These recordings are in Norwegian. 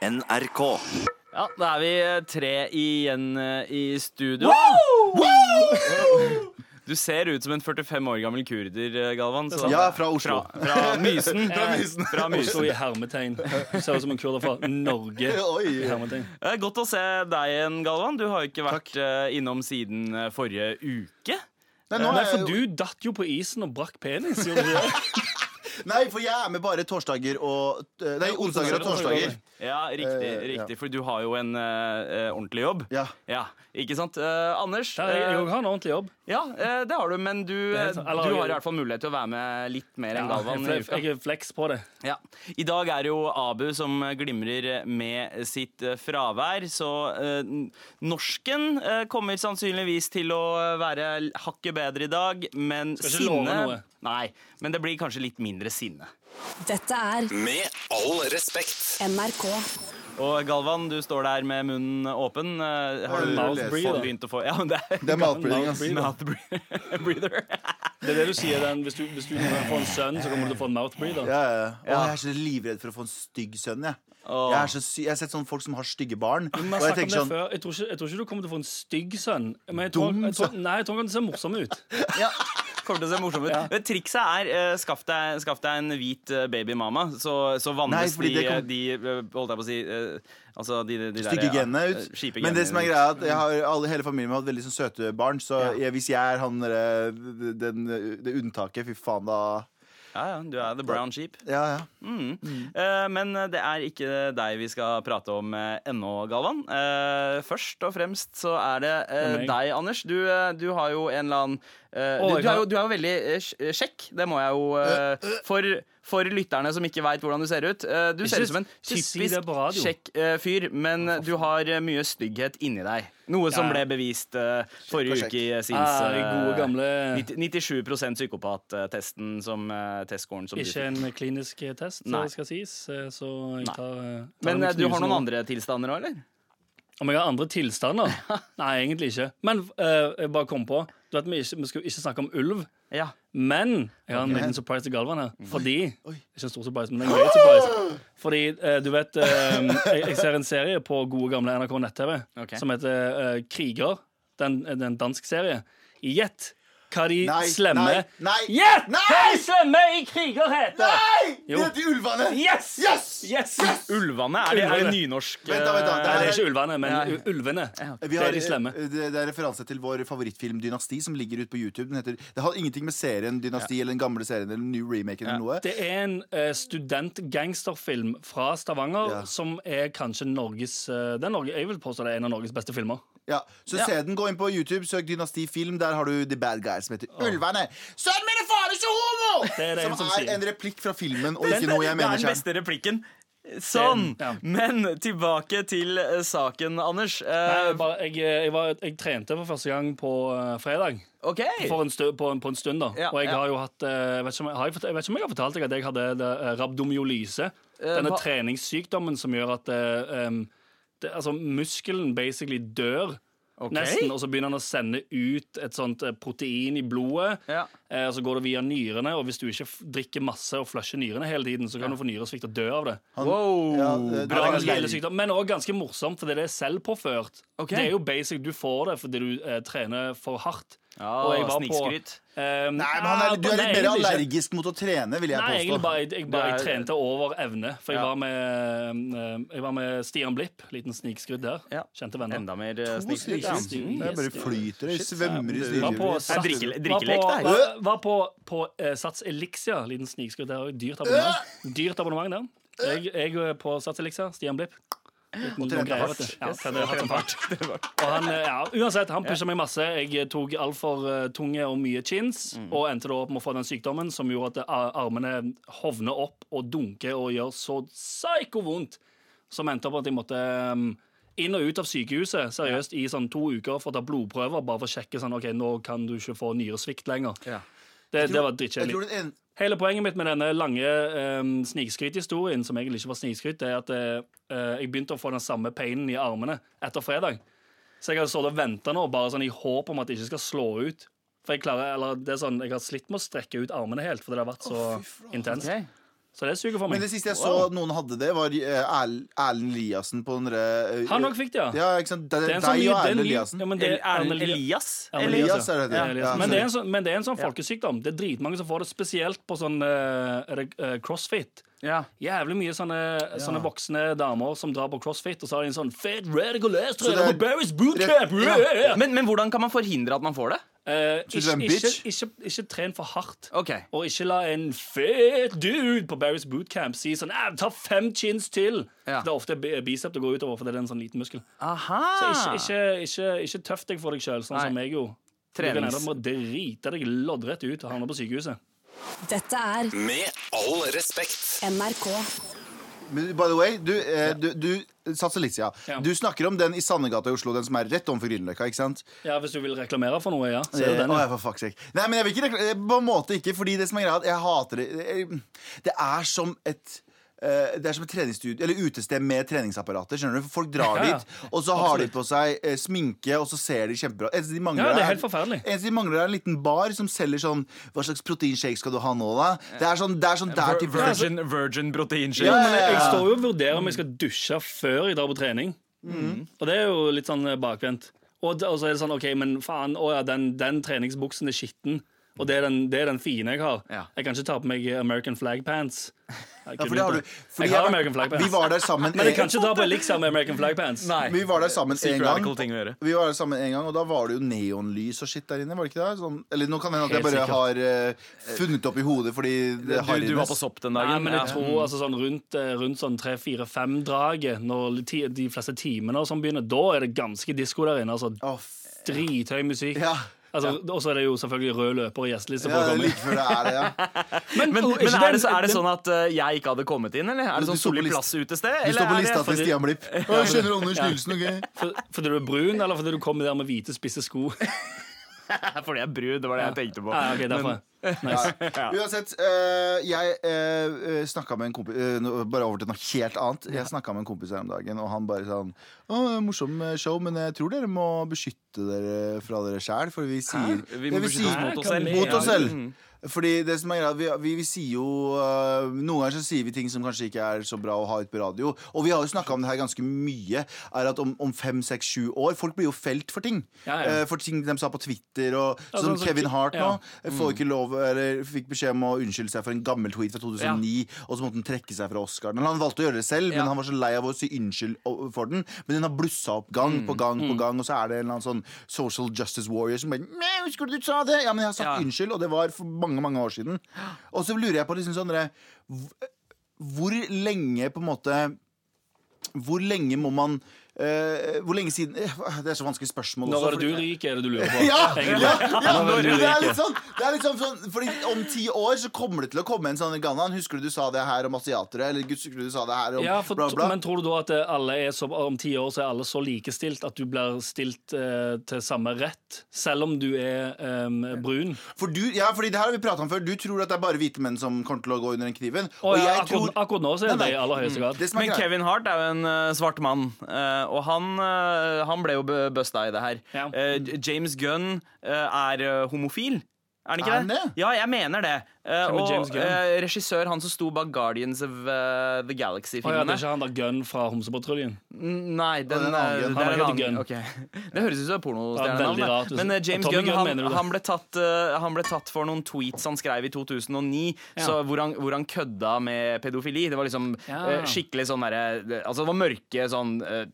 NRK. Ja, da er vi eh, tre igjen eh, i studio. Wow! Du ser ut som en 45 år gammel kurder, eh, Galvan. så- Ja, fra Oslo. Fra, fra Mysen. Fra Mysen. Fra Mysen. Oslo i hermetegn. Du ser ut som en kurder fra Norge. Oi. i hermetegn. Det er godt å se deg igjen, Galvan. Du har jo ikke vært Takk. innom siden forrige uke. Nei, nå Nei, for jeg, du datt jo på isen og brakk penis. Gjorde du det? Nei, for jeg er med bare torsdager og eh, Nei, onsdager og torsdager. Ja, riktig. Eh, riktig For du har jo en eh, ordentlig jobb. Ja. Ja, ikke sant? Uh, Anders, Ja, jeg, jeg har en ordentlig jobb. ja, uh, det har du, men du, er eh, du har i hvert fall mulighet til å være med litt mer enn Galvan. jeg, jeg er fleks på det. Ja. I dag er det jo Abu som glimrer med sitt fravær, så norsken kommer sannsynligvis til å være hakket bedre i dag, men Skal ikke love sinne noe. Nei, men det blir kanskje litt mindre sinne. Dette er Med all respekt. NRK. Og Galvan, du står der med munnen åpen. Eh, Har du Mouth breather. begynt å få Ja, men det er Det er mouthbreathing, ass. Mouth mouth breather. Det er det du sier. Den, hvis, du, hvis du får en sønn, så kommer du til å få en mouth breather. Ja, ja. Jeg er så livredd for å få en stygg sønn. Jeg. Jeg, er så sy jeg har sett sånne folk som har stygge barn. Har jeg det sånn før. Jeg tror, ikke, jeg tror ikke du kommer til å få en stygg sønn. Men jeg tror, Dum jeg tror, nei, jeg tror han kommer til å se morsom ut. Ja, kommer til å se morsom ut. Ja. Trikset er eh, skaff, deg, skaff deg en hvit eh, babymama, så, så vannes Nei, de, kom... de eh, Holdt jeg på å si eh, Altså de, de, de Stygge ja, genene ut. Genene Men det som er greia er at har, alle, hele familien har hatt veldig sånn søte barn. Så Ja. jeg, hvis jeg er han det unntaket, fy faen, da Ja, ja, du er the brown sheep. Ja, ja. Eh, men det er ikke deg vi skal prate om ennå, Galvan. Uh, først og fremst så er det deg, Anders. Du, du har jo en eller annen du, du, er jo, du er jo veldig eh, kjekk. Det må jeg jo eh, for, for lytterne som ikke veit hvordan du ser ut. eh, du ser ut som en typisk kjekk eh, fyr, men du har eh, mye stygghet inni deg. Noe som ble bevist eh, forrige uke i Sins Ah, de eh, gamle 97 psykopat-testen som testscoren som Ikke en klinisk test, Nei. skal sies. eh, Så jeg tar, eh, tar Men det eh, du har noen andre tilstander òg, eller? Om jeg har andre tilstander? Nei, egentlig ikke. Men eh, jeg bare kom på Du vet, Vi, ikke, vi skulle ikke snakke om ulv. Ja. Men jeg har en liten surprise til Galvan her. Fordi Ikke en stor surprise, men en great surprise. Fordi eh, du vet eh, jeg, jeg ser en serie på gode gamle NRK nett-TV okay. som heter eh, Kriger. Den, det er en dansk serie. Gjett hva de Nei, slemme nei, nei. Gjett Nei! hva de slemme i Kriger heter! Nei! Jo. Det heter de ulvene! Yes! Yes! Yes! Ulvene? Er det, er det nynorsk? Vent da, vent da. Det, er, det er ikke ulvene, men Ja. ulvene. Vi Det har, er de slemme. eh, det, det er referanse til vår favorittfilm Dynasti, som ligger ute på YouTube. Den heter, det har ingenting med serien Dynasti eller den gamle serien eller den nye remaken eller noe. Det er en uh, studentgangsterfilm fra Stavanger Ja. som er kanskje Norges uh, det er Norge, Jeg vil påstå det er en av Norges beste filmer. Ja, så Ja. se den, gå inn på YouTube, søk Dynasti film. Der har du The Bad Guys som heter Ulvene. Sønnen min er faen ikke homo! Det er det som som er en replikk fra filmen, og Den- ikke noe jeg det er den beste replikken. Sånn! Ja. Men tilbake til eh, saken, Anders. Nei, Eh, jeg, bare, jeg, jeg, var, jeg trente for første gang på eh, fredag. Okay. For en stu, på, en- på en stund, da. Ja, og jeg ja. har jo hatt eh, jeg vet, ikke om har jeg, jeg vet ikke om jeg har fortalt deg at jeg hadde eh, rabdomyolyse. Denne treningssykdommen som gjør at um, det, altså, muskelen basically dør. Okay. Nesten, Og så begynner han å sende ut et sånt eh, protein i blodet. Ja. Eh, og så går det via nyrene, og hvis du ikke drikker masse og flusher nyrene hele tiden, så kan du få nyresvikt og dø av det. Han- Wow. Ja, det- Det det er ganske sykdom, men òg ganske morsomt, fordi det er selvpåført. Okay. Det er jo basic, Du får det fordi du eh, trener for hardt. Ja, Og jeg var på-. Eh, Nei, men han er, du er litt mer allergisk mot å trene, vil jeg Nei, egentlig påstå. bare, jeg, jeg, bare, jeg trente over evne. For jeg, Ja. var med, eh, jeg var med Stian Blipp. Liten snikskrudd der. Ja. Kjente venner. Enda mer uh, snikskryt. Ja. Det bare flyter, det svømmer i Var på. Sats- drikke- var drikkelek på- der. Var, var på, på uh, Sats Elixia. Liten snikskrudd der. òg. Dyrt abonnement. Dyrt abonnement der. Jeg, jeg på Sats Elixia. Stian Blipp. Liten- trente noen greier, vet du. Ja, trente hardt som fart. Og han, eh, ja, uansett, han pusha meg masse. Jeg eh, tok altfor uh, tunge og mye chins, Mm. og endte da opp med å få den sykdommen som gjorde at eh, armene hovner opp og dunker og gjør så psyko vondt. Som endte opp at jeg måtte um, inn og ut av sykehuset seriøst i sånn to uker for å ta blodprøver, bare for å sjekke sånn, ok, nå kan du ikke få nyresvikt lenger. Ja. Det, det var Jeg drittkjedelig. tror den en, Hele poenget mitt med denne lange um, snikskrythistorien, som egentlig ikke var snikskryt, er at eh, eh, jeg begynte å få den samme painen i armene etter fredag. Så jeg har stått og venta nå, bare sånn i håp om at det ikke skal slå ut. For jeg klarer, eller det er sånn, jeg har slitt med å strekke ut armene helt, fordi det har vært så intenst. Ok. Så det suger for Men det siste jeg så noen hadde det, var eh, Erlend Eliassen på den derre eh, Han òg fikk det, ja. Ja, ikke sant? Det, Det er en sånn deg og er Erlend Eliassen. Ja, er Erlend Elias? Elias er det, Ja, ja. Ja, men, det er en sånn, men det er en sånn folkesykdom. Det er dritmange som får det, spesielt på sånn uh, uh, eh, crossfit. Ja. Jævlig mye sånne, sånne voksne damer som drar på crossfit, og så har de en sånn Fat radical ass Så det er- på Barry's bootcamp! Ja. Men, men hvordan kan man forhindre at man får det? Eh, ikke, ikke, ikke, ikke tren for hardt. Okay. Og ikke la en fet dude på Barry's bootcamp si sånn Ta fem chins til! Ja. Det er ofte bi- bicep det går utover, for det er en sånn liten muskel. Aha! Så ikke, ikke, ikke, ikke tøff deg for deg sjøl, sånn Nei. som jeg gjorde. Du kan Trenings- ende opp drite deg loddrett ut og havne på sykehuset. Dette er Med all respekt. NRK. By the way, du, eh, du, du satser litt ja. Ja. Du snakker om den i Sandegata i Oslo, den som er rett overfor Grünerløkka, ikke sant? Ja, Hvis du vil reklamere for noe, ja. Så er det Eh, den, å, ja. ja, for fuck's sake. Nei, men jeg vil ikke rekla- eh, På en måte ikke, fordi det som er greia, er at jeg hater det. Eh, Det er som et det er som et treningsstudio Eller utested med treningsapparater. Skjønner du? For Folk drar Ja, ja. dit, og så har de på seg eh, sminke, og så ser de kjempebra Eneste de mangler Ja, det er helt forferdelig. Eneste de mangler, er en liten bar som selger sånn Hva slags proteinshake skal du ha nå, da? Det er sånn, det er sånn der til Virgin, virgin protein shake. Ja, Men jeg, står jo og vurderer om jeg skal dusje før jeg drar på trening. Og det er jo litt sånn eh, bakvendt. Og, og så er det sånn, OK, men faen, å ja, den, den treningsbuksen er skitten. Og det er, den, det er den fine jeg har. Ja. Jeg kan ikke ta på meg American flag pants. Jeg, Ja, for det har du, fordi jeg har jeg- American flag pants. Vi var der sammen Men jeg kan ikke ta på Elixir med American flag pants. Nei. Vi var der sammen en gang. Vi var der sammen en gang, og da var det jo neonlys og shit der inne. var det ikke det? Sånn, eller nå kan det hende at jeg bare sikkert. har uh, funnet opp i hodet fordi det har Du, du var på sopp den dagen. Nei, men jeg tror altså sånn rundt, eh, rundt sånn 3-4-5-draget, når ti, de fleste timene og sånn begynner, da er det ganske disko der inne. Altså oh, drithøy musikk. ja. Altså, Og så er det jo selvfølgelig rød løper og gjesteliste ja, like før det er det, ja. Men, men men er, det, er det sånn at eh, jeg ikke hadde kommet inn, eller? Er det sånn står plass Solli sted? plass-utested? Du står på lista til Stian Blipp. Skjønner Anders Nilsen, OK? For, fordi du er brun, eller fordi du kommer der med hvite, spisse sko? Fordi jeg er brun, det var det jeg tenkte på. Ja, okay, derfor. Nice. Uansett, øh, jeg uh, snakka med en kompis øh, Bare over til noe helt annet. Jeg snakka med en kompis her om dagen, og han bare sånn Å, morsom show, men jeg tror dere må beskytte dere fra dere sjæl, for vi sier Vi må beskytte oss mot oss selv. Mot oss selv. Mm. Fordi det som er greit, vi, vi, vi sier jo uh, Noen ganger så sier vi ting som kanskje ikke er så bra å ha ut på radio. Og vi har jo snakka om det her ganske mye. Er at Om, om fem, seks, sju år Folk blir jo felt for ting. Ja, ja. Uh, For ting de sa på Twitter. Og, Ja, som sånn Kevin Hart nå. eh, Får ikke lov Eller fikk beskjed om å unnskylde seg for en gammel tweet fra 2009. Og så måtte han trekke seg fra Oscar. Men Han valgte å gjøre det selv, men han var så lei av å si unnskyld for den. Men den har blussa opp gang på gang på gang, og så er det en eller annen sånn social justice warrior som bare «Nei, husker du du sa det? Ja, men jeg har sagt unnskyld, og det var for mange, mange mange år siden. Og så lurer jeg på liksom sånn Hvor lenge på en måte Hvor lenge må man eh, Hvor lenge siden eh, Det er så vanskelig spørsmål Når også, er det du rik, er det du lurer på? ja, ja, ja, det er litt sånn, det er litt sånn, sånn Fordi om ti år så kommer det til å komme en sånn Gannan, husker du du sa det her om asiatere? Eller husker du du sa det her om Ja, for, bla, bla? Men tror du da at alle er så, om ti år så er alle så likestilt at du blir stilt eh, til samme rett, selv om du er eh, brun? For du, ja, fordi det her har vi pratet om før Du tror at det er bare hvite menn som kommer til å gå under den kniven Og Og jeg akkurat, tror akkurat nå så er det Nei, det i aller høyeste grad. som er Men Kevin Hart er jo en uh, svart mann, eh, og han, eh, han ble jo bu- busta i det her. Ja. Eh, James Gunn eh, er homofil. Er han ikke Er det? det? Ja, jeg mener det. Eh, og James Gunn? eh, regissør, han som sto bak Guardians of uh, the Å ja, det er ikke han der Gunn fra Homsepatruljen? Nei, den, det er det er Han en heter annen Gunn. ok. Det høres ut som pornostjernenavn. Ja, da. Men uh, James Gunn, Gunn, han, han, ble tatt, uh, han ble tatt for noen tweets han skrev i 2009, Ja. så hvor, han, hvor han kødda med pedofili. Det var liksom Ja. skikkelig sånn derre Altså, det var mørke sånn uh,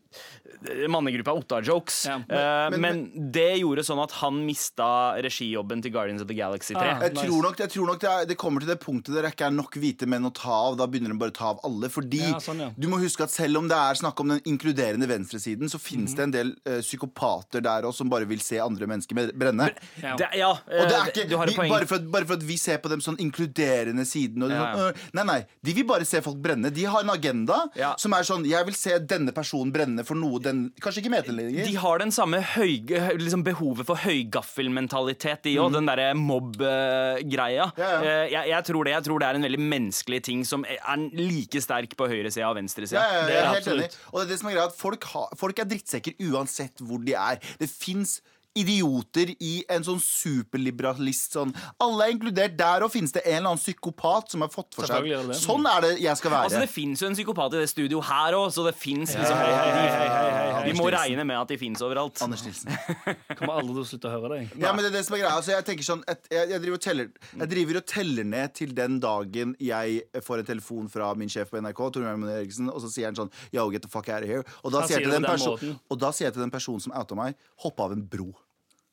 mannegruppa Ottar-jokes. Ja. Eh, Men- men, det gjorde sånn at han mista regijobben til Guardians of the Galaxy 3. Ah. Jeg Nice. tror nok, jeg tror nok det, er, det kommer til det punktet der det ikke er nok hvite menn å ta av. Da begynner de bare å ta av alle. Fordi Ja, sånn, ja. du må huske at selv om det er snakk om den inkluderende venstresiden, så finnes det en del uh, psykopater der òg som bare vil se andre mennesker brenne. Ja. Det, ja, Og det er eh, ikke, du har et poeng. bare, for at, bare for at vi ser på dem sånn inkluderende siden og Ja, sånn, øh, Nei, nei, de vil bare se folk brenne. De har en agenda Ja. som er sånn Jeg vil se denne personen brenne for noe den Kanskje ikke medlemmer De har den samme høy, liksom behovet for høygaffelmentalitet, de òg. Den derre mobb-greia. Ja, ja. Eh, Jeg, jeg, tror det, jeg tror det er en veldig menneskelig ting som er like sterk på høyresida og venstresida. Ja, ja, Det er helt enig. Og det er det som er greia, at folk, har, folk er drittsekker uansett hvor de er. Det fins idioter i en sånn superliberalist sånn Alle er inkludert. Der og finnes det en eller annen psykopat som har fått for seg. Sånn er det jeg skal være. Altså, det fins jo en psykopat i det studio her òg, så det fins liksom hei, hei, hei, hei, hei. Vi må regne med at de fins overalt. Anders Nilsen. Kommer aldri til å slutte å høre deg. Ja, men det er det som er greia. Altså, jeg tenker sånn jeg, jeg, driver og teller, jeg driver og teller ned til den dagen jeg får en telefon fra min sjef på NRK, Tor Arne Eriksen, og så sier han sånn Yo, get the fuck out of here. Og da, sier jeg, til den den og da sier jeg til den personen som outa meg, hopp av en bro.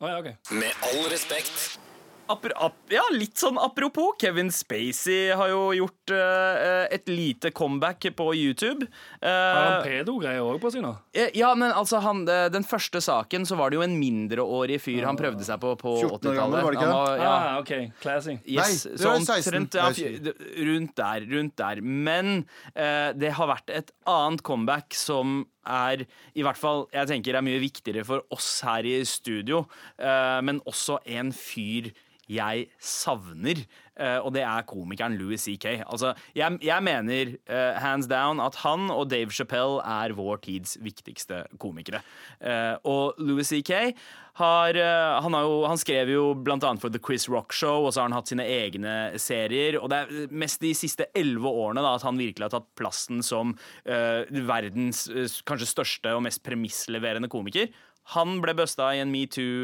Å, ja, okay. Med all respekt. Apro ap ja, litt sånn apropos. Kevin Spacey har jo gjort uh, et lite comeback på YouTube. Har Eh, han pedo-greier òg på seg nå? Ja, men altså han, Den første saken så var det jo en mindreårig fyr han prøvde seg på på 80-tallet. var det ikke Han var- ja, Ah, OK. Classy. Yes, Nei, det var 16. omtrent, ja, rundt der, rundt der. Men uh, det har vært et annet comeback som er i hvert fall, jeg tenker er mye viktigere for oss her i studio, eh, men også en fyr jeg savner, eh, og det er komikeren Louis C.K. Altså, jeg, jeg mener eh, hands down at han og Dave Chappelle er vår tids viktigste komikere. Eh, og Louis C.K. Har, han, har jo, han skrev jo annet for The Quiz Rock Show, og så har han hatt sine egne serier. Og det er mest de siste elleve årene da, at han virkelig har tatt plassen som uh, verdens uh, kanskje største og mest premissleverende komiker. Han ble busta i en metoo-sak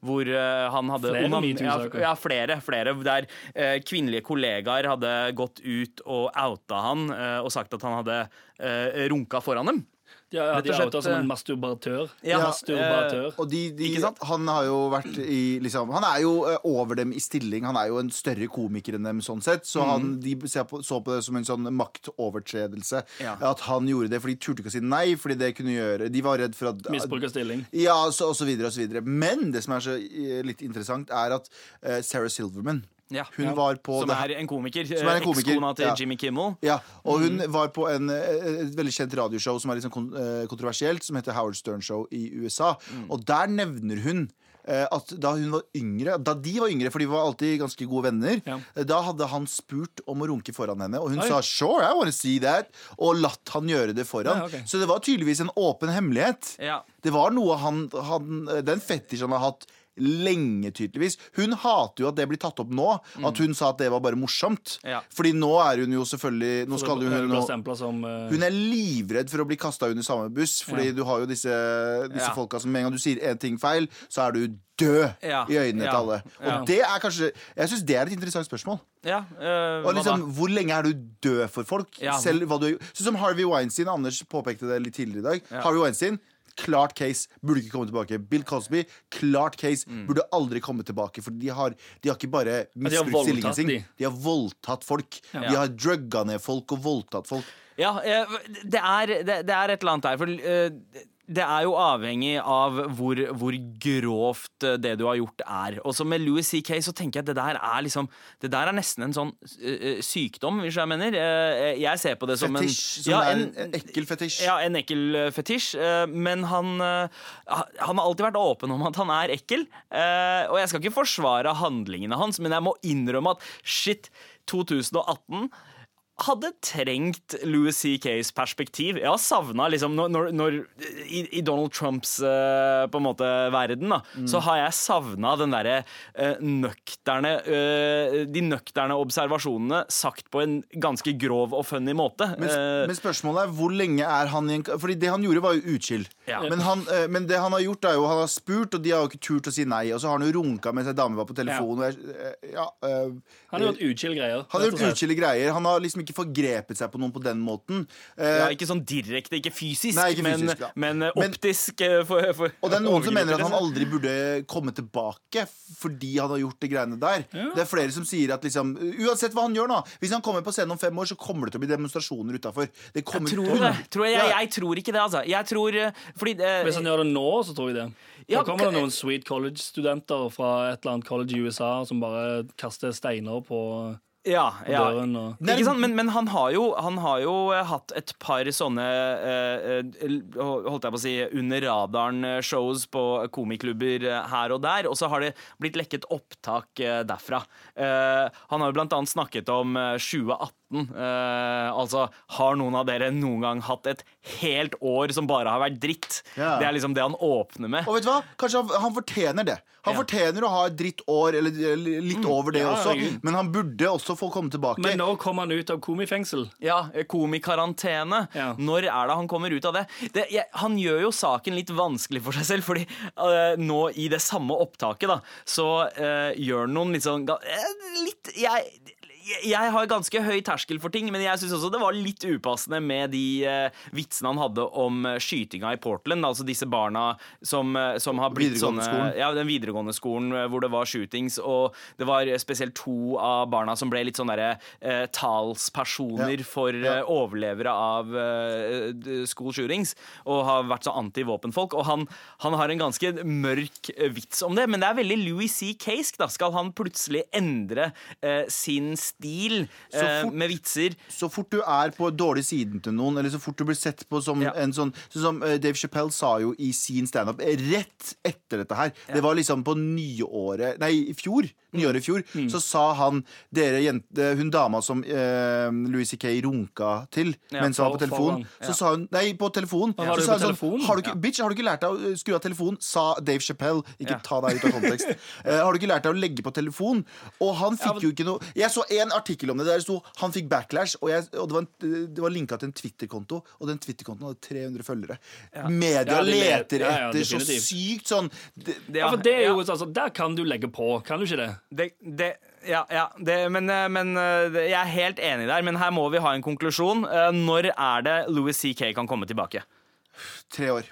hvor eh, han hadde Flere MeToo-saker? Ja, flere. flere Der eh, kvinnelige kollegaer hadde gått ut og outa han eh, og sagt at han hadde runka foran dem. De har Rett de outa som eh, en masturbatør. Ja, masturbatør. Og de, de, Ikke sant? Han har jo vært i liksom, Han er jo eh, over dem i stilling. Han er jo en større komiker enn dem sånn sett. Så han, de ser på, så på det som en sånn maktovertredelse. Ja. At han gjorde det fordi de turte ikke å si nei, fordi det kunne gjøre De var redd for at Misbruk av stilling. Ja, så, og så videre og så videre. Men det som er så eh, litt interessant, er at uh, Sarah Silverman Ja. Hun var på Som er en komiker. Som er en eh, komiker, Ekskona til. Jimmy Kimmel. Ja, og hun Mm. var på en, eh, et veldig kjent radioshow som er litt sånn eh, kontroversielt, som heter Howard Stern Show i USA. Mm. Og der nevner hun at da hun var yngre Da de var yngre, for de var alltid ganske gode venner, Ja. da hadde han spurt om å runke foran henne, og hun Oi. sa 'sure, I wanna see that', og latt han gjøre det foran. Ja, okay. Så det var tydeligvis en åpen hemmelighet. Ja. Det var noe han, han Den fetisjen han har hatt lenge, tydeligvis. Hun hater jo at det blir tatt opp nå. At hun sa at det var bare morsomt. Ja. Fordi nå er hun jo selvfølgelig Nå skal Hun hun som uh... hun er livredd for å bli kasta under samme buss, fordi Ja. du har jo disse, disse Ja. folka som med en gang du sier én ting feil, så er du død i øynene til alle. Og det er kanskje Jeg syns det er et interessant spørsmål. Ja, eh, Og liksom? Hvor lenge er du død for folk? Selv hva du Sånn som Harvey Weinstein. Anders påpekte det litt tidligere i dag. Harvey Weinstein Klart case, burde ikke komme tilbake. Bill Cosby, klart case, Mm. burde aldri komme tilbake. For de har, de har ikke bare misbrukt stillingen sin, de. de har voldtatt folk. De har drugga ned folk og voldtatt folk. Ja, eh, det er, det, det er et eller annet der. For eh, det er jo avhengig av hvor, hvor grovt eh, det du har gjort, er. Og så med Louis C.K. så tenker jeg at det der er liksom Det der er nesten en sånn eh, sykdom, hvis jeg mener. Jeg ser på det som Fetisj, en som ja, en- en, ekkel fetisj. Ja, en ekkel fetisj. Men han, han har alltid vært åpen om at han er ekkel. Og jeg skal ikke forsvare handlingene hans, men jeg må innrømme at shit, 2018 hadde trengt Louis C.K.s perspektiv. Jeg har savna liksom når, når, i, I Donald Trumps uh, på en måte verden, da, så har jeg savna den derre uh, nøkterne uh, De nøkterne observasjonene sagt på en ganske grov og funny måte. Men, men spørsmålet er hvor lenge er han i en Fordi det han gjorde, var jo utskill. Ja. Men, han, men det han har gjort, er jo Han har spurt, og de har jo ikke turt å si nei. Og så har han jo runka mens ei dame var på telefon. Og jeg, ja, Han har gjort utskill greier. han har gjort uchille greier. Han har liksom ikke forgrepet seg på noen på den måten. Eh, Ja, ikke sånn direkte, ikke fysisk, Nei, ikke fysisk, men, ja. men eh, Men- optisk. eh, For, for og det er noen som mener at han aldri burde komme tilbake fordi han har gjort de greiene der. Det er flere som sier at liksom Uansett hva han gjør nå, hvis han kommer på scenen om fem år, så kommer det til å bli demonstrasjoner utafor. Jeg, Tror det? Tror jeg, jeg, jeg tror ikke det, altså. Jeg tror Fordi eh, Hvis han gjør det nå, så tror jeg det. Ja, Da kommer det noen sweet college-studenter fra et eller annet college i USA som bare kaster steiner på Ja, ja. døren. Og... Ikke sant? Men, men han, har jo, han har jo eh, hatt et par sånne eh, eh, holdt jeg på å si under radaren-shows på komiklubber eh, her og der, og så har det blitt lekket opptak eh, derfra. Eh, han har jo blant annet snakket om eh, 2018 2018. Uh, altså, har noen av dere noen gang hatt et helt år som bare har vært dritt? Ja. Det er liksom det han åpner med. Og vet du hva? Kanskje han, han fortjener det. Han Ja. fortjener å ha et dritt år, eller litt over det Ja, også. herregud. Men han burde også få komme tilbake. Men nå kom han ut av komifengsel. Ja, komikarantene. Ja. Når er det han kommer ut av det? det jeg, han gjør jo saken litt vanskelig for seg selv, fordi eh, nå i det samme opptaket, da, så eh, gjør han noen litt sånn eh, Litt jeg, jeg- har ganske høy terskel for ting, men jeg syns også det var litt upassende med de uh, vitsene han hadde om eh, skytinga i Portland. Altså disse barna som, eh, som har blitt sånne. Ja, den videregående skolen hvor det var shootings, og det var spesielt to av barna som ble litt sånn derre eh, talspersoner Ja. for eh, overlevere av school shootings og har vært så anti-våpenfolk. Og han, han har en ganske mørk vits om det, men det er veldig Louis C. Case. Da. Skal han plutselig endre sin stil Så eh, fort- med vitser? så fort du er på dårlig siden til noen, eller så fort du blir sett på som Ja. en sånn Sånn som eh, Dave Chappelle sa jo i sin standup rett etter dette her. Det var liksom på nyåret Nei, i fjor. Nyåret i fjor. Mm. Så sa han dere jente, Hun dama som eh, Louis C.K. runka til Ja, mens han var på telefon, så sa hun Nei, på telefon. Ja. Så sa hun sånn har du ikke, Bitch, har du ikke lært deg å skru av telefon? Sa Dave Chappelle. Ikke ta deg ut av kontekst. uh, har du ikke lært deg å legge på telefon? Og han fikk jo ikke noe Jeg så en artikkel om det der det sto han fikk backlash, og, jeg, og det var, en- det var linka til en Twitter-konto, og den Twitter-kontoen hadde 300 følgere. Media leter etter så sykt sånn det, Det, Ja, for det er jo, altså, Der kan du legge på, kan du ikke det? Det, det, ja, ja det, men, eh, men eh, jeg er helt enig der. Men her må vi ha en konklusjon. Eh, Når er det Louis C.K. kan komme tilbake? Tre år.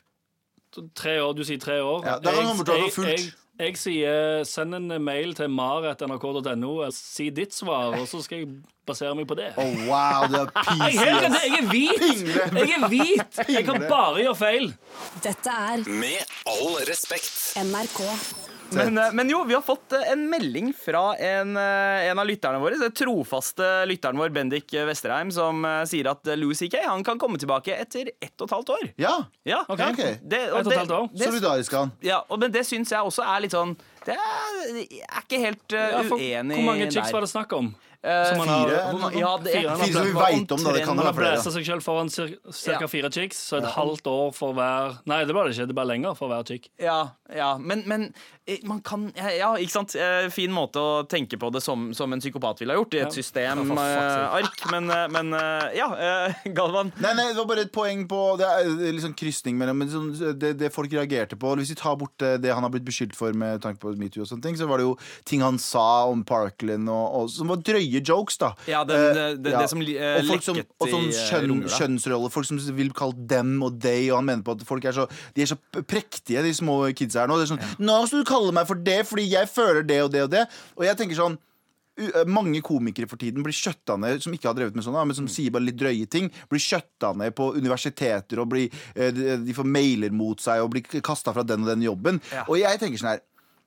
Tre år, Du sier tre år. Ja, han burde jeg, jeg, jeg sier send en mail til maret.nrk.no. Si ditt svar, og så skal jeg basere meg på det. Oh, wow, det er Jeg, jeg, jeg er hvit! Jeg er hvit! Jeg kan bare gjøre feil. Dette er Med all respekt. NRK. Men, eh, men jo, vi har fått eh, en melding fra en, eh, en av lytterne våre. Den trofaste lytteren vår, Bendik Vesterheim, som sier at Louis C.K. han kan komme tilbake etter ett og et halvt år. Ja, Ja, Ok. Okay. Det, Ett og et halvt år. solidarisk han. ja, og, men det syns jeg også er litt sånn Det er, jeg er ikke helt uh, Ja, for, uenig hvor mange chicks var det snakk om? Eh, Som han har- fire, hvor ja, det, Fire, Fire som vi veit vet om, da. Det kan være Han flere. blæser seg selv foran ca. Fire chicks, så et halvt år for hver Nei, det var det ikke. Det ble lenger for hver chick. Ja, ja, men, men eh, man kan ja, ja, ikke sant? Eh, Fin måte å tenke på det som, som en psykopat ville ha gjort, i et Ja. systemark. Men, men ja, Galvan. Nei, nei, det var bare et poeng på Det er litt sånn krysning mellom men sånn, det, det folk reagerte på. Hvis vi tar bort det han har blitt beskyldt for med tanke på metoo, og sånne ting så var det jo ting han sa om Parkland og, og, som var drøye jokes, da. Ja, den, Eh, det- ja. det som, uh, og folk som, og sånn eh, kjønn, kjønnsroller. Folk som vil kalle dem og they, og han mener på at folk er så De er så prektige, de små kidsa her nå. Det er sånn Nå skal du kalle meg for det fordi jeg føler det og det og det. Og jeg tenker sånn eh, mange komikere for tiden blir skjøtta ned som ikke har drevet med sånne, men som Mm. sier bare litt drøye ting. Blir skjøtta ned på universiteter, og blir, eh, de de får mailer mot seg og blir kasta fra den og den jobben. Ja. Og jeg tenker sånn her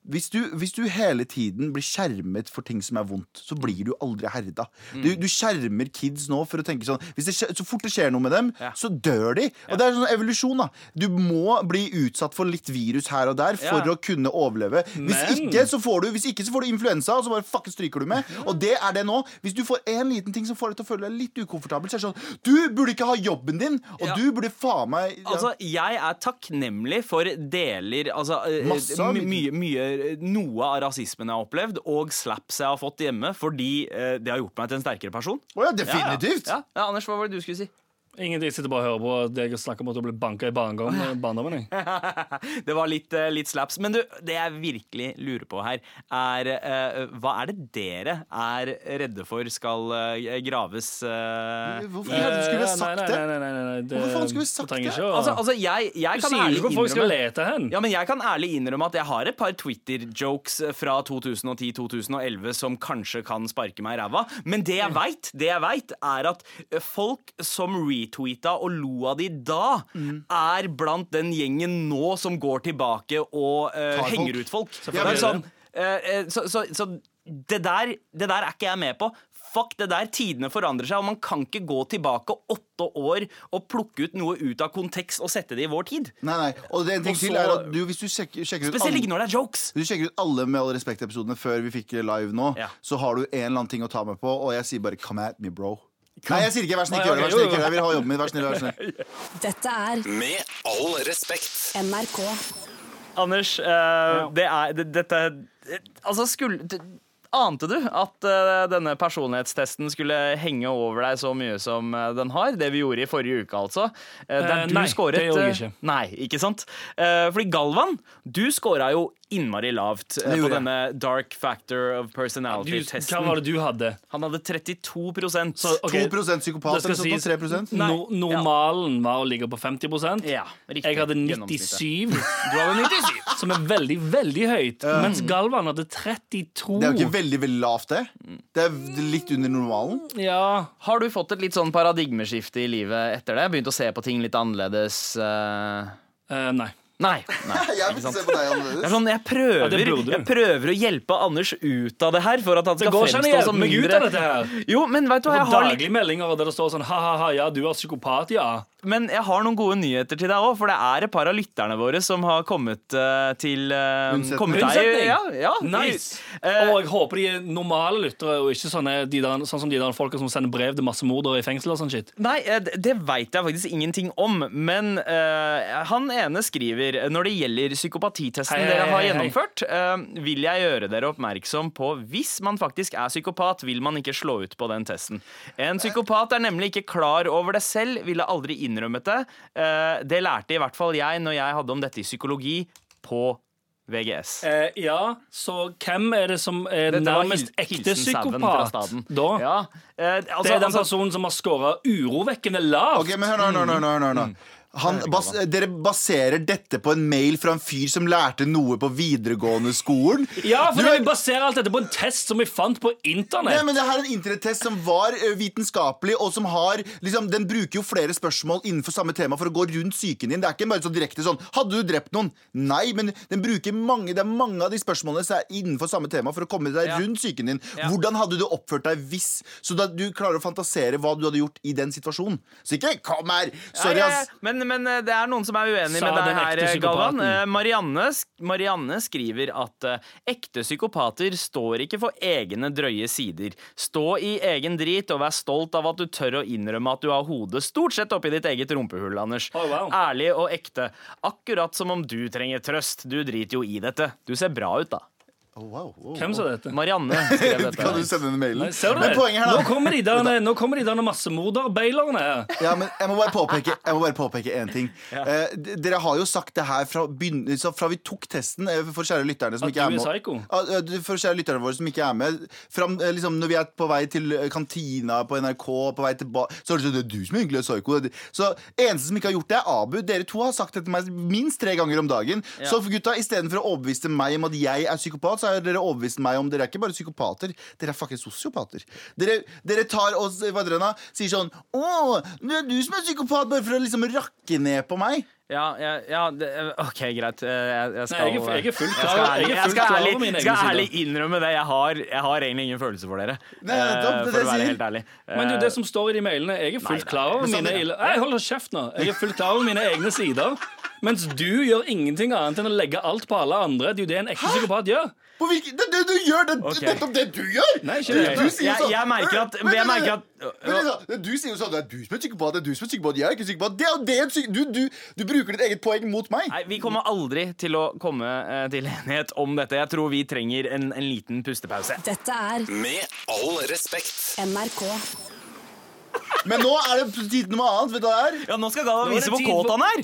hvis du, hvis du hele tiden blir skjermet for ting som er vondt, så blir du aldri herda. Mm. Du, du skjermer kids nå for å tenke sånn hvis det, Så fort det skjer noe med dem, Ja. så dør de. Og det er sånn evolusjon. da Du må bli utsatt for litt virus her og der for Ja. å kunne overleve. Hvis Men- ikke, så får du Hvis ikke så får du influensa, og så bare fucking stryker du med. Og det er det nå. Hvis du får en liten ting som får deg til å føle deg litt ukomfortabel, så er det sånn Du burde ikke ha jobben din, og Ja. du burde faen meg ja. Altså, jeg er takknemlig for deler Altså eh, Masse mye, mye Noe av rasismen jeg har opplevd, og slaps jeg har fått hjemme, fordi eh, det har gjort meg til en sterkere person. Oh ja, definitivt. Ja, ja. ja, Anders, hva var det du skulle si? Ingenting. Jeg sitter bare og hører på deg snakke om at du ble banka i barndommen. Det var litt, eh, litt slaps. Men du, det jeg virkelig lurer på her, er uh, Hva er det dere er redde for skal uh, graves uh, Hvorfor hadde du skulle Eh, sagt nei, det? nei, nei, nei, nei, det- Hvorfor skulle vi du sagt det? ikke Altså, altså jeg, jeg Du kan sier jo ikke hvor folk skal lete hen. Ja, men Jeg kan ærlig innrømme at jeg har et par Twitter-jokes fra 2010-2011 som kanskje kan sparke meg i ræva. Men det jeg vet, det jeg vet er at eh, folk som retweeta og lo av de da, er blant den gjengen nå som går tilbake og uh, folk. henger ut folk. Ja, Det sånn, eh, så, så, så det der, det der er ikke jeg med på. Fuck det der, Tidene forandrer seg, og man kan ikke gå tilbake åtte år og plukke ut noe ut av kontekst og sette det i vår tid. Nei, nei. Og det en ting Også, til er at du, hvis du sjekker, sjekker ut Spesielt alle- ikke når det er jokes. Hvis du sjekker ut alle Med all respekt-episodene før vi fikk live nå, Ja. så har du en eller annen ting å ta med på, og jeg sier bare 'come at me, bro'. Nei, jeg sier ikke 'vær snill, ikke gjør det'. Vær snill, ikke gjør det. Jeg vil ha jobben min. Vær snill, vær snill. Dette er Med all respekt. NRK. Anders, eh, det er det, Dette Altså, skulle d- Ante du at eh, denne personlighetstesten skulle henge over deg så mye som eh, den har? Det vi gjorde i forrige uke, altså. Eh, der Eh, du nei, scoret, det gjorde jeg eh, ikke. Nei, ikke sant? Eh, fordi Galvan, du scora jo innmari lavt eh, på jeg. denne dark factor of personality-testen. hva var det du hadde? Han hadde 32 Så, okay, 2 psykopat eller sånt, 3 Nei, no, Normalen var å ligge på 50% Ja, riktig. Jeg hadde Gjennomsnittet. 97, Du hadde 97. som er veldig, veldig høyt. Mens Galvan hadde 32. Det er jo ikke veldig veldig lavt, det. Det er litt under normalen. Ja, Har du fått et litt sånn paradigmeskifte i livet etter det? Begynt å se på ting litt annerledes? Uh... Uh, nei. Nei. nei. Jeg vil se på deg Det er annerledes. sånn, jeg, prøver, det jeg prøver å hjelpe Anders ut av det her, for at han Det skal går ikke an å fremstå hjelpe som meg ut av dette her. Jo, men vet du hva, jeg har litt daglige meldinger der det står sånn ha-ha-ha, ja, du er psykopat, ja. Men jeg har noen gode nyheter til deg òg, for det er et par av lytterne våre som har kommet uh, til uh, Unnsetning. kommet deg- Ja, ja, Nice. uh, og jeg håper de er normale lyttere, og ikke sånne, de der, sånn som de der folka som sender brev til massemordere i fengsel og sånn shit. Nei, det, det veit jeg faktisk ingenting om. Men eh, han ene skriver når det gjelder psykopatitesten Hei, hei, dere har gjennomført, vil jeg gjøre dere oppmerksom på hvis man faktisk er psykopat, vil man ikke slå ut på den testen. En psykopat er nemlig ikke klar over det selv, ville aldri innrømmet det. Eh, det lærte i hvert fall jeg når jeg hadde om dette i psykologi på VGS. Eh, ja, så hvem er det som er Dette nærmest ekte psykopat da? Ja, eh, altså, det er den altså- personen som har scora urovekkende lavt. Ok, men hør nå, hør nå, hør nå, hør nå. Han, bas, dere baserer dette på en mail fra en fyr som lærte noe på videregående skolen? Ja, for vi baserer alt dette på en test som vi fant på internett. Nei, men Det her er en internettest som var vitenskapelig, og som har liksom, Den bruker jo flere spørsmål innenfor samme tema for å gå rundt psyken din. Det er ikke bare så direkte sånn 'Hadde du drept noen?' Nei, men den bruker mange Det er mange av de spørsmålene som er innenfor samme tema for å komme deg Ja. rundt psyken din. Ja. Hvordan hadde du oppført deg hvis Så da du klarer å fantasere hva du hadde gjort i den situasjonen. Så ikke 'kom her', sorry, Ja, ja, ja. Men eh, det er noen som er uenig med deg her, Galvan. Eh, Marianne, Marianne skriver at eh, ekte psykopater står ikke for egne drøye sider. Stå i egen drit og vær stolt av at du tør å innrømme at du har hodet stort sett oppi ditt eget rumpehull, Anders. Oh, wow. Ærlig og ekte. Akkurat som om du trenger trøst. Du driter jo i dette. Du ser bra ut, da. Oh, wow, wow. Hvem sa dette? Marianne skrev dette. Kan du sende den mailen? Nei, ser du Men det? her, Nå kommer de der, nå kommer de der massemorderbeilerne her. Ja, men jeg må bare påpeke Jeg må bare påpeke en ting. Eh, dere har jo sagt det her fra, fra vi tok testen, eh, for kjære lytterne som At ikke er du er med. psycho? Eh, For kjære lytterne våre som ikke er med. Fram, eh, liksom, når vi er på vei til kantina på NRK, på vei tilbake, så er det sånn Det er du som er psycho. Så eneste som ikke har gjort det, er Abu. Dere to har sagt det til meg minst tre ganger om dagen. Så for gutta, istedenfor å overbevise meg om at jeg er psykopat, så har dere overbevist meg om dere er ikke bare psykopater, dere er faktisk sosiopater. Dere, dere tar og Vadrena, sier sånn Å, det er du som er psykopat, bare for å liksom rakke ned på meg. Ja, ja, ja det, OK, greit. Eh, Jeg, jeg skal Nei, jeg jeg er fullt klar- skal jeg ærlig- skal ærlig- skal ærlig innrømme det. Jeg har, jeg har egentlig ingen følelse for dere. Nei, det er Eh, det for å være helt ærlig. Men du, Eh, det som står i de mailene Jeg er fullt klar over sånn mine ille- Nei, hold kjeft nå. Jeg er fullt klar over mine egne sider. Mens du gjør ingenting annet enn å legge alt på alle andre. Det er jo det en ekte psykopat gjør. På hvilken, det er det du gjør! Det er Ok. nettopp det du gjør! Nei, ikke det. du sier jo Jeg- sånn- jeg merker at- Men- jeg merker at- men Du sier jo sånn Det er du som er psykopat, det er du som er psykopat, jeg er ikke psykopat. Det er det en psy- du, du, du bruker ditt eget poeng mot meg. Nei, Vi kommer aldri til å komme uh, til enighet om dette. Jeg tror vi trenger en, en liten pustepause. Dette er Med all respekt. NRK. Men nå er det tid til noe annet. Vet du hva det er? Ja, Nå skal Galvan er vise hvor kåt han er.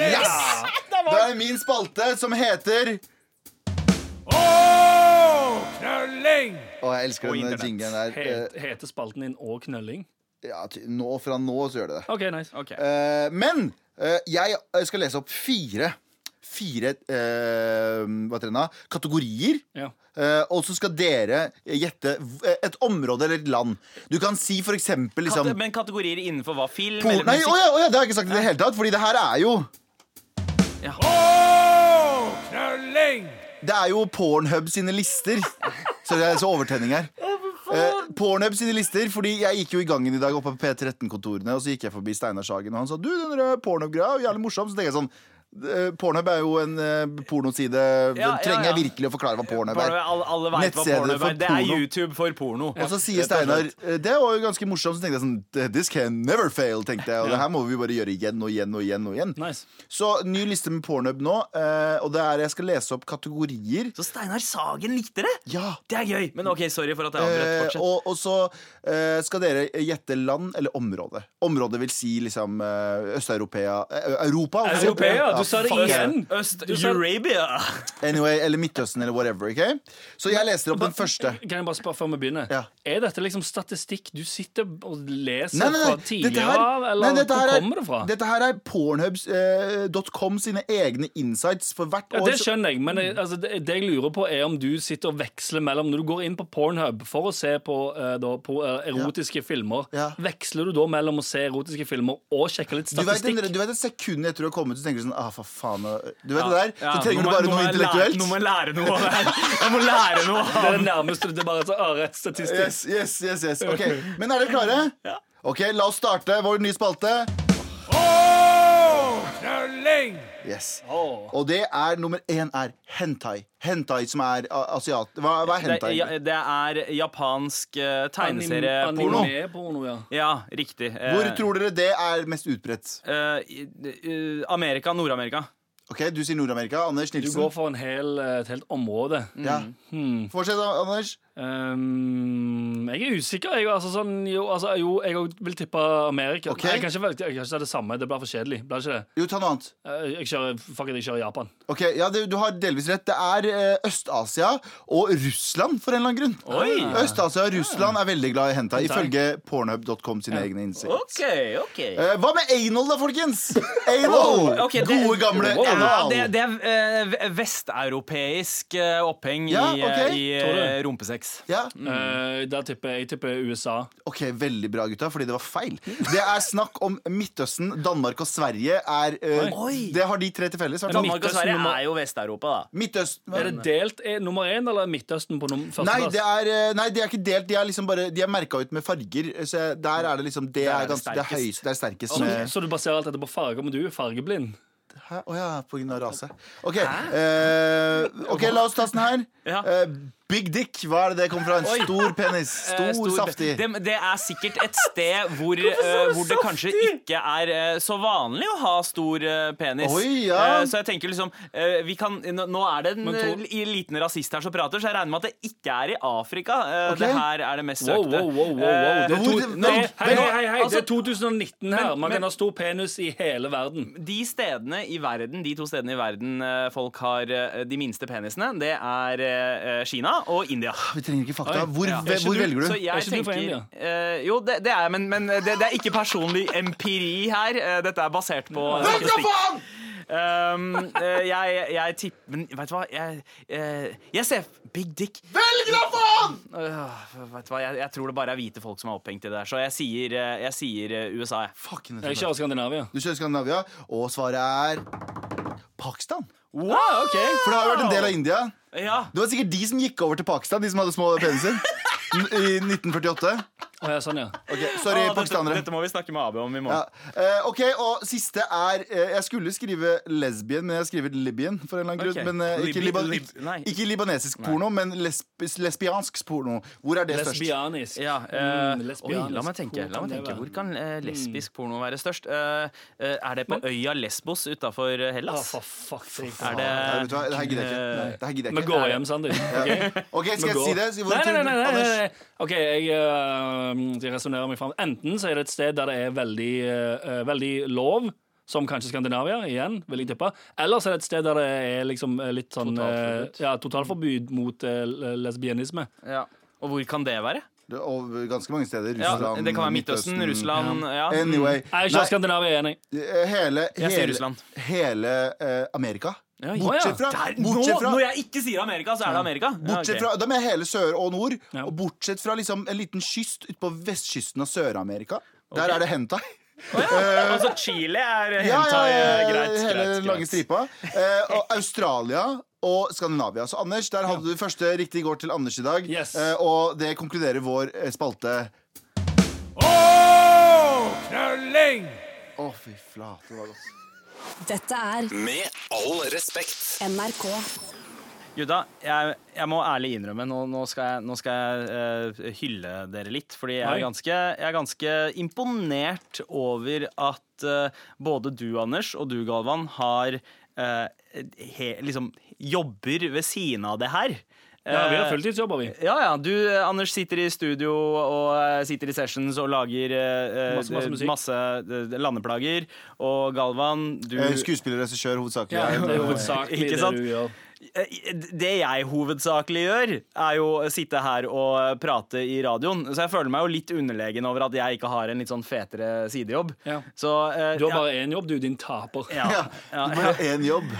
Yes! Det er min spalte som heter Å, jeg elsker Og den internett. jingeren der. Het, heter spalten din Og knølling? Eh, Ja, ty- nå, fra nå så gjør det det. OK, nice. Ok. Eh, men eh, jeg skal lese opp fire Fire eh, hva heter det nå? kategorier. Ja. Eh, og så skal dere gjette v- et område eller et land. Du kan si for eksempel liksom Kate- Men kategorier innenfor hva? Film Pol eller Nei, musikk? å ja, å ja, det har jeg ikke sagt i det hele tatt. Fordi det her er jo Ja. Det er jo Pornhub sine lister. Så det er så overtenning her. Eh, Pornhub sine lister, fordi jeg gikk jo i gangen i dag oppe på P13-kontorene, og så gikk jeg forbi Steinar Sagen, og han sa du, den Pornhub-greia er jævlig morsom. Så tenkte jeg sånn Pornhub er jo en eh, pornoside. Ja, Trenger ja, ja. jeg virkelig å forklare hva Pornhub er? alle alle vet hva porno er. Det er. YouTube for porno. Og så sier Steinar eh, Det var jo ganske morsomt. Så tenkte jeg sånn This can never fail, tenkte jeg. Og det her må vi bare gjøre igjen og igjen og igjen. og igjen Nice. Så ny liste med Pornhub nå. eh, Og det er jeg skal lese opp kategorier. Så Steinar Sagen likte det! Ja Det er gøy. Men OK, sorry for at jeg avbrøt. Eh, Fortsett. og, og så eh, skal dere gjette land eller område. Område vil si liksom eh, Øst-Europea eh, Europa. Europea, du sa det igjen. Øst-Eurabia. Anyway, eller Midtøsten eller whatever. ok? Så jeg leser opp den første. Kan jeg bare spørre før vi begynner? Ja. Er dette liksom statistikk du sitter og leser Nei, nei, nei. fra tidligere her, av, eller nei, hvor er, kommer det fra? Dette her er Pornhubs.com sine egne insights for hvert Ja, det skjønner jeg, men jeg, altså, det, det jeg lurer på er om du sitter og veksler mellom Når du går inn på Pornhub for å se på, eh, da, på eh, erotiske filmer, Ja. veksler du da mellom å se erotiske filmer og sjekke litt du vet, statistikk? du vet et sekund etter du har kommet, så tenker du sånn ah, for faen. Du vet Ja, det der? ja, Så trenger du bare noe lære- intellektuelt. Nå må jeg lære noe av det her. Jeg må lære noe Det er av det nærmeste nærmest det er bare så, ah, rett statistikk. Yes, yes, yes, yes. Ok, Men er dere klare? Ja. Ok, La oss starte vår nye spalte. Yes. Åh. Og det er nummer én er hentai. Hentai som er a- asiat... Hva, hva er Det, hentai? ja, det er japansk eh, tegneserieporno. Anime-porno, ja. Ja, riktig. Eh, Hvor tror dere det er mest utbredt? eh, i- eh, Amerika, Nord-Amerika. Ok, Du sier Nord-Amerika. Anders Du Nilsen. går for en hel, eh, et helt område. Ja. Mm. Fortsett, Anders. Um, jeg er usikker. Jeg, altså, sånn, jo, altså, jo, jeg vil tippe Amerika. Okay. Nei, jeg kan ikke, velge- jeg kan ikke si det samme. Det blir for kjedelig. Blir det ikke det? Jo, ta noe annet. Eh, Jeg kjører, fuck it, jeg kjører Japan. Ok, ja, det, Du har delvis rett. Det er eh, Øst-Asia og Russland, for en eller annen grunn. Oi. Øst-Asia og Russland er veldig glad i hentai, ifølge pornhub.com sine egne innsikt. OK, OK. Eh, hva med anal, da, folkens? Anal! Ok, det- Gode, gamle Wow. Ja, anal. det, det er eh, v- vesteuropeisk eh, oppheng Ja, i, ok. eh, i eh, rumpesex. Ja. Uh, da tipper jeg, jeg tipper USA. Ok, Veldig bra, gutta, fordi det var feil. Det er snakk om Midtøsten. Danmark og Sverige er uh, Oi. Det har de tre til felles. i hvert. Danmark og Sverige nummer- er jo Vest-Europa, da. Midtøsten Er det delt er nummer én, eller er Midtøsten på num Nei, det er, eh, nei, det er ikke delt. De er liksom bare De er merka ut med farger. Så der er det liksom Det det er er, ganske, det er høyest. Det er sterkest. så, så du baserer alt dette på farger, men du er fargeblind? Hæ? Å ja, på grunn av rase. OK, eh, ok, la oss ta den her. Ja. Eh, Big Dick, hva er det det kommer fra? En Oi. stor penis. Stor, Stor, saftig. Det, det er sikkert et sted hvor, uh, hvor det kanskje ikke er uh, så vanlig å ha stor uh, penis. Oi, ja. Eh, så jeg tenker liksom eh, vi kan, nå, nå er det en eh, liten rasist her som prater, så jeg regner med at det ikke er i Afrika. Eh, Ok. Det her er det mest søkte. wow, wow, wow, wow. Eh, Det er to, hvor- men- hei, hei, hei, hei. altså- det er 2019 her. Man men- kan ha stor penis i hele verden. de stedene i verden, de to stedene i verden eh, folk har eh, de minste penisene, det er eh, Kina og India. Vi trenger ikke fakta. Hvor, ja. hvor, hvor du- velger Så du? jeg Er tenker India? eh, Jo, det, det er jeg, men, men det, det er ikke personlig empiri her. Uh, dette er basert på uh, statistikk. Um, eh, jeg, jeg tipper Men vet du hva? Jeg, eh, jeg ser Big Dick. Velg da faen! Vet du hva? Jeg, jeg tror det bare er hvite folk som er opphengt i det der. Så jeg sier, eh, jeg sier eh, USA. Fuck, Jeg kjører Skandinavia. Du kjører Skandinavia, og svaret er Pakistan. Wow, ok For det har jo vært en del av India. Ja. Det var sikkert de som gikk over til Pakistan, de som hadde små peniser. I 1948. Oh, ja, sånn, ja. Okay, Sorry, oh, dette, pakistanere. dette må vi snakke med Abe om i Ja. morgen. Eh, ok, og siste er eh, Jeg skulle skrive lesbien, men jeg har skrevet Libyen. For en eller annen grunn Ok. Men eh, ikke, liba, lib- ikke, nei. libanesisk porno, men lesb lesbiansk porno. Hvor er det størst? Lesbianisk. Ja, eh, Mm, oi, la meg tenke. La meg tenke. Hvor kan eh, lesbisk porno være størst? Uh, eh, er det på øya Lesbos utafor Hellas? Hellas? for fuck sake. Er det Nei, vet du hva, det her gidder jeg ikke. Nei, Det her gidder jeg ikke. Går hjem, Sandeep. ok? Ok, Skal jeg si det? Si hvor Nei, nei, nei, nei, nei, nei. OK, jeg, uh, resonnerer meg fram. Enten så er det et sted der det er veldig, uh, veldig lov. Som kanskje Skandinavia, igjen, vil jeg tippe. Eller så er det et sted der det er liksom litt sånn Totalforbud. Ja, totalforbud mot lesbianisme. ja. Og hvor kan det være? Det er ganske mange steder. Ja, Russland, det kan være Midtøsten, Russland ja. Anyway. Jeg kjører Skandinavia, er enig. hele, Jeg sier hele, Russland. hele uh, Amerika. Ja, Bortsett fra, Der, bortsett nå, når jeg ikke sier Amerika, så er det Amerika. Ja, Bortsett ok. fra, mener jeg hele sør og nord, Ja. og bortsett fra liksom en liten kyst utpå vestkysten av Sør-Amerika. Der er det hentai. Altså Chile er Ja, ja, ja, eh, greit, hele greit, den lange greit. stripa. Eh, og Australia og Skandinavia. Så Anders, der hadde du første riktig går til Anders i dag. Yes. Eh, og det konkluderer vår eh, spalte. Å, fy flate, det var godt. Dette er Med all respekt. NRK. Gutta, jeg, jeg må ærlig innrømme, nå, nå skal jeg, nå skal jeg eh, hylle dere litt. Fordi jeg er ganske, jeg er ganske imponert over at eh, både du, Anders, og du, Galvan, har eh, he, liksom jobber ved siden av det her. Ja, vi har Eh, fulltidsjobber, vi. ja, ja. Du, eh, Anders, sitter i studio og eh, sitter i sessions og lager Masse, masse masse, landeplager. Og Galvan, du Skuespiller og regissør, hovedsakelig. Ja, det er hovedsakelig Ikke det sant? Eh, Det jeg hovedsakelig gjør, er jo å sitte her og prate i radioen. Så jeg føler meg jo litt underlegen over at jeg ikke har en litt sånn fetere sidejobb. Ja. Så uh, Du har bare én jobb, du, din taper. ja, Ja, ja, du bare har én jobb.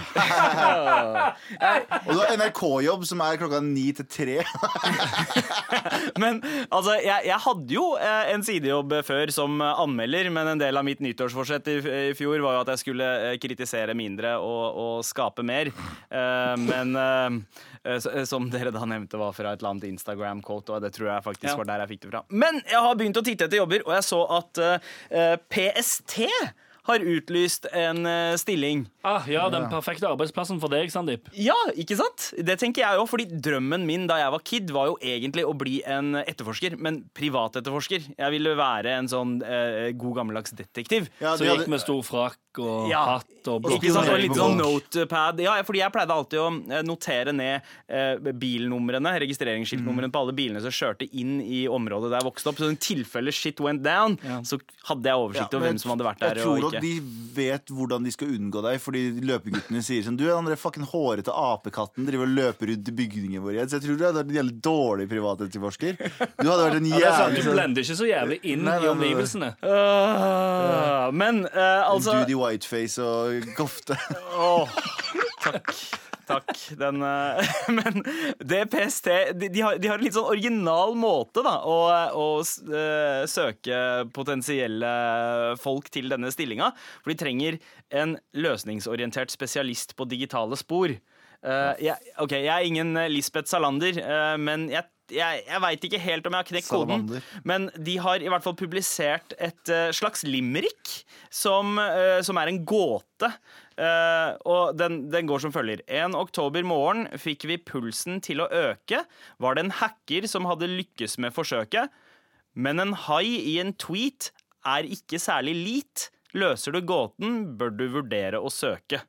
Og du har NRK-jobb, som er klokka ni til tre. Men altså, jeg, jeg hadde jo eh, en sidejobb før som anmelder, men en del av mitt nyttårsforsett i, i fjor var jo at jeg skulle kritisere mindre og, og skape mer. Eh, men eh, som dere da nevnte var fra et eller annet Instagram-quote, og det tror jeg faktisk Ja. var der jeg fikk det fra. Men jeg har begynt å titte etter jobber, og jeg så at uh, PST har utlyst en uh, stilling. Ah, ja, den perfekte arbeidsplassen for deg, Sandeep. Ja, ikke sant? Det tenker jeg òg, fordi drømmen min da jeg var kid, var jo egentlig å bli en etterforsker, men privatetterforsker. Jeg ville være en sånn uh, god gammeldags detektiv. Ja, Så de gikk hadde- med stor frakk og Ja. hatt og Spionering litt sånn notepad. Ja, fordi jeg pleide alltid å eh, notere ned eh, bilnumrene, registreringsskiltnumrene på alle bilene som kjørte inn i området der jeg vokste opp. Så i tilfelle shit went down, Ja. så hadde jeg oversikt Ja, over hvem som hadde vært der Jeg tror ikke. de vet hvordan de skal unngå deg, fordi løpeguttene sier sånn Du er den der fucking hårete apekatten driver og løper rundt i bygningen vår igjen. Så jeg tror du er en jævlig dårlig privatetterforsker. Du hadde vært en Ja, jævlig Du sånn blender ikke så jævlig inn Nei, nei, i nei, nei. omgivelsene. Uh, men uh, altså i whiteface og kofte. oh, takk. Takk. Den, uh, men det PST de, de, har, de har en litt sånn original måte da, å, å eh, søke potensielle folk til denne stillinga. For de trenger en løsningsorientert spesialist på digitale spor. Uh, jeg, ok, jeg er ingen Lisbeth Salander, men jeg, jeg, jeg veit ikke helt om jeg har knekt koden. Men de har i hvert fall publisert et uh, slags limerick som, uh, som er en gåte. Uh, og den, den går som følger. En oktober morgen fikk vi pulsen til å øke. Var det en hacker som hadde lykkes med forsøket? Men en hai i en tweet er ikke særlig lit. Løser du gåten, bør du vurdere å søke.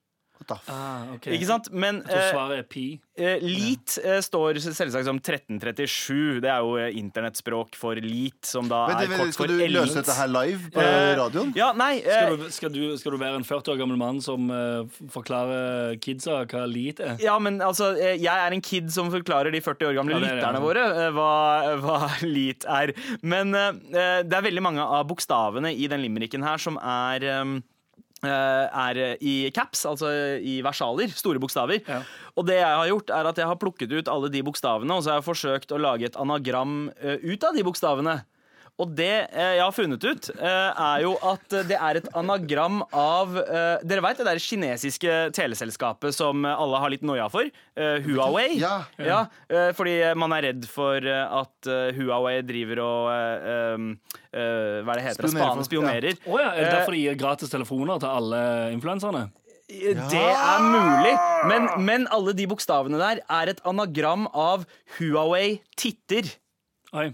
What the f- Ah, okay. Ikke sant? Men Jeg eh, svaret er pi. Eh, Lit eh, står selvsagt som 1337. Det er jo eh, internettspråk for lit, som da men, er kort skal du løse dette her live på Eh, radioen? Ja, nei eh, Skal du, skal, du, skal du være en 40 år gammel mann som eh, forklarer kidsa hva lit er? ja, men altså, eh, jeg er en kid som forklarer de 40 år gamle Ja, det er det, lytterne ja. våre eh, hva, hva lit er. Men eh, det er veldig mange av bokstavene i den limericken her som er eh, eh, er i caps, altså i versaler. Store bokstaver. Ja. Og det jeg har gjort, er at jeg har plukket ut alle de bokstavene, og så har jeg forsøkt å lage et anagram eh, ut av de bokstavene. Og det eh, jeg har funnet ut, eh, er jo at det er et anagram av eh, Dere veit det der kinesiske teleselskapet som alle har litt noia for? Eh, Huawei. Ja. Ja, eh, fordi man er redd for at eh, Huawei driver og eh, um, eh, Hva er det heter? Spionerer Span, for- spionerer. Å ja, er det derfor de gir gratis telefoner til alle influenserne? Det er mulig, men, men alle de bokstavene der er et anagram av Huawei titter. Oi.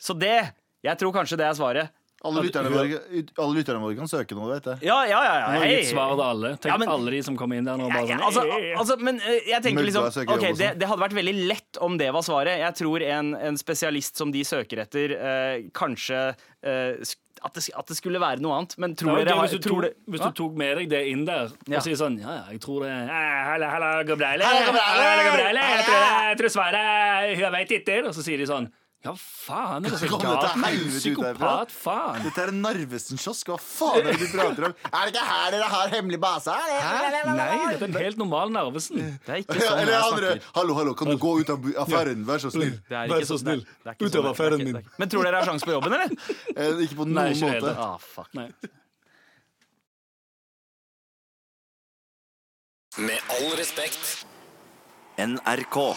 Så det Jeg tror kanskje det er svaret. Alle lytterne våre, alle lytterne våre kan søke noe, vet jeg. Ja, ja, ja. ja. Nå har jeg gitt svar til alle. Tenk Ja, men- alle de som kommer inn der nå. Ja, Bare ja, sånn, altså, «Eh, altså, men eh, jeg tenker liksom søker Ok, det, det hadde vært veldig lett om det var svaret. Jeg tror en, en spesialist som de søker etter, eh, kanskje eh, sk- at, det, at det skulle være noe annet. Men tror dere hvis, du tror tok, det- hvis du tok med deg det inn der Ja. og sier sånn Ja, ja, jeg tror det eh, Halla, halla, Gabriele. Halla, Gabriele. Jeg tror, jeg tror svaret er Hun veit ikke. Og så sier de sånn Ja, faen, er det Kom galt med helvete psykopat? Faen. Dette er en Narvesen-kiosk. Hva faen er det du prater om? Er det ikke her dere har hemmelig base? Hæ? Nei, dette er en helt normal Narvesen. Det er ikke Ja, sånn eller jeg andre snakker. Hallo, hallo, kan du gå ut av affæren? Vær så snill. Vær så sånn- snill. Ut av sånn- affæren min. Men tror dere har sjanse på jobben, eller? Eh, Ikke på noen måte. Ah, fuck. Nei. Med all respekt. NRK.